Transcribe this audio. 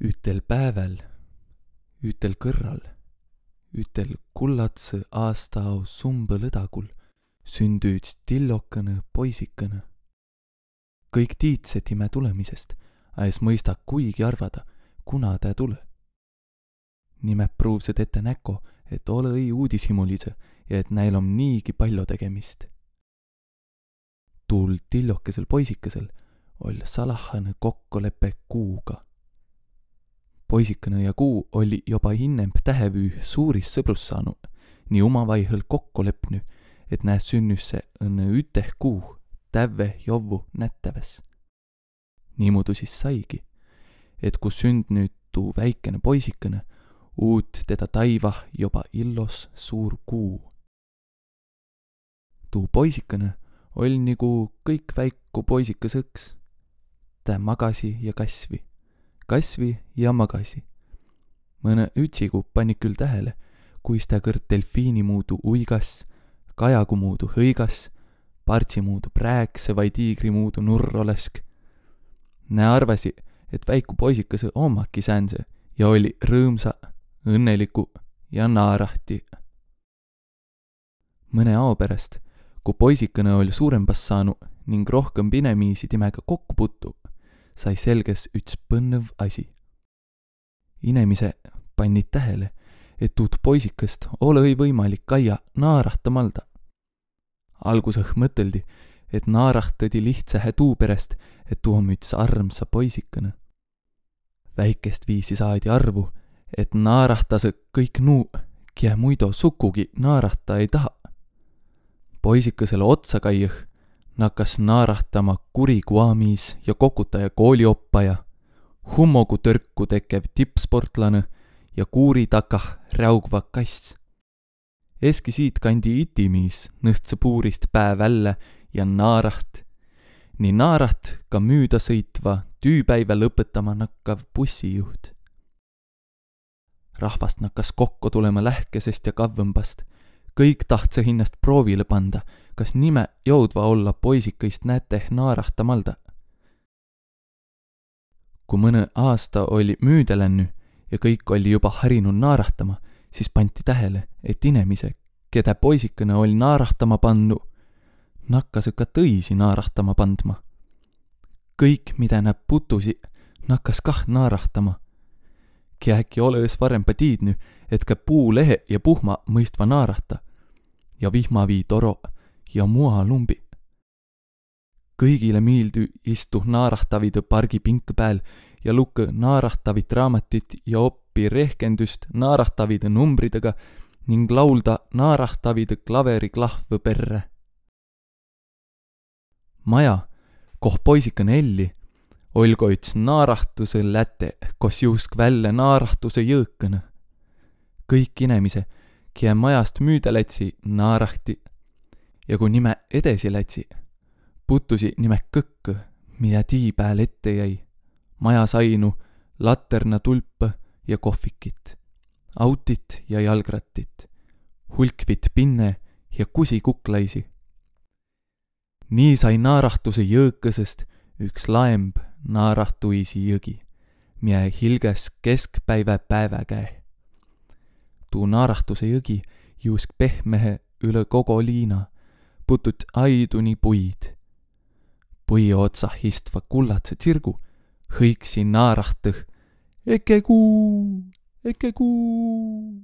ütel päeväl, ütel kõrral, ütel kullatse aastao sumba lõdagul sündüüts tillokõne poisikõne. kõik tiidse time tulemisest, a es mõista kuigi arvada, kuna tä tule. nimelt pruuvsed ette näko, et ole õi uudishimulise ja et näil on niigi palju tegemist. tuul tillokesel poisikesel oll' salahane kokkulepe kuuga poisikene ja Kuu oli joba innemb tähevüü suuris sõbrus saanu, nii omavaihõl kokku lepnü, et nää sünnüs see õnne üteh kuu tävve jovvu nättäväs. niimoodi siis saigi, et kui sünd nüüd tuu väikene poisikene, uut teda taivah joba illos suur kuu. tuu poisikene oll' nigu kõik väiku poisikesõks. tä magasi ja kasvi kasvi ja magasi. mõne ütsigu pani küll tähele, kuis ta kõrd delfiini muudu uigas, kajagu muudu hõigas, partsi muudu prääkse vai tiigri muudu nurr olesk. Nä arvasi, et väiku poisikese omaki säänse ja oli rõõmsa, õnneliku ja naarahti. mõne ao pärast, kui poisikene oli suurembas saanud ning rohkem pinemiisi timega kokku putu, sai selges üts põnnev asi. inemise pannid tähele, et tuud poisikest ole-õi võimalik kaia naarahtamalda. algusõh mõteldi, et naarahtõdi lihtsähe tuu perest, et tuu om üts armsa poisikõne. väikest viisi saadi arvu, et naarahtasõ kõik nuuq, kiä muido sukugi naarahta ei taha. poisikõsele otsa kaiõh nakkas naarahtama kuri kuamiis ja kokutaja koolioppaja, hummogu törku tekev tippsportlane ja kuuri takah räugva kass. eski siitkandi itimiis nõstse puurist pää välja ja naaraht, nii naaraht ka müüda sõitva tüüpäivä lõpetama nakkav bussijuht. rahvast nakkas kokku tulema lähkesest ja kavvõmbast kõik tahtse hinnast proovile panda, kas nime jõudva olla poisikõist näete naarahtamalda. kui mõne aasta oli müüda lännu ja kõik oli juba harinud naarahtama, siis pandi tähele, et inemise, keda poisikene oli naarahtama pannu, nakkas ka tõisi naarahtama pandma. kõik, mida näeb putusi, nakkas kah naarahtama. Ki äkki olõs varempa tiidnü, et ka puulehe ja puhma mõistva naarahta ja vihmaviitoro ja mualumbi. kõigile miildu istu naarahtavid pargi pink pääl ja lukõ naarahtavit raamatit ja oppi rehkendust naarahtavide numbridega ning laulda naarahtavide klaveriklahvõ perre. maja, koh poisikene elli, olgu üts naarahtuse läte, kos juusk välja naarahtuse jõõkõne. kõik inemise kiä majast müüdä lätsi, naarahti. ja kui nime edesi lätsi, putusi nime kõkkõ, mida tii pääl ette jäi. majas ainu laternatulpõ ja kohvikit, autit ja jalgrattit, hulkvit pinne ja kusikuklaisi. nii sai naarahtuse jõõkõsest üks laemb naarahtuisi jõgi, mie hilges keskpäivä päevä käe tuu naarahtuse jõgi juusk pehmehe üle kogo liina, putut aiduni puid. pui otsah istva kullatse tsirgu hõiksi naarahtõh, eke kuu, eke kuu.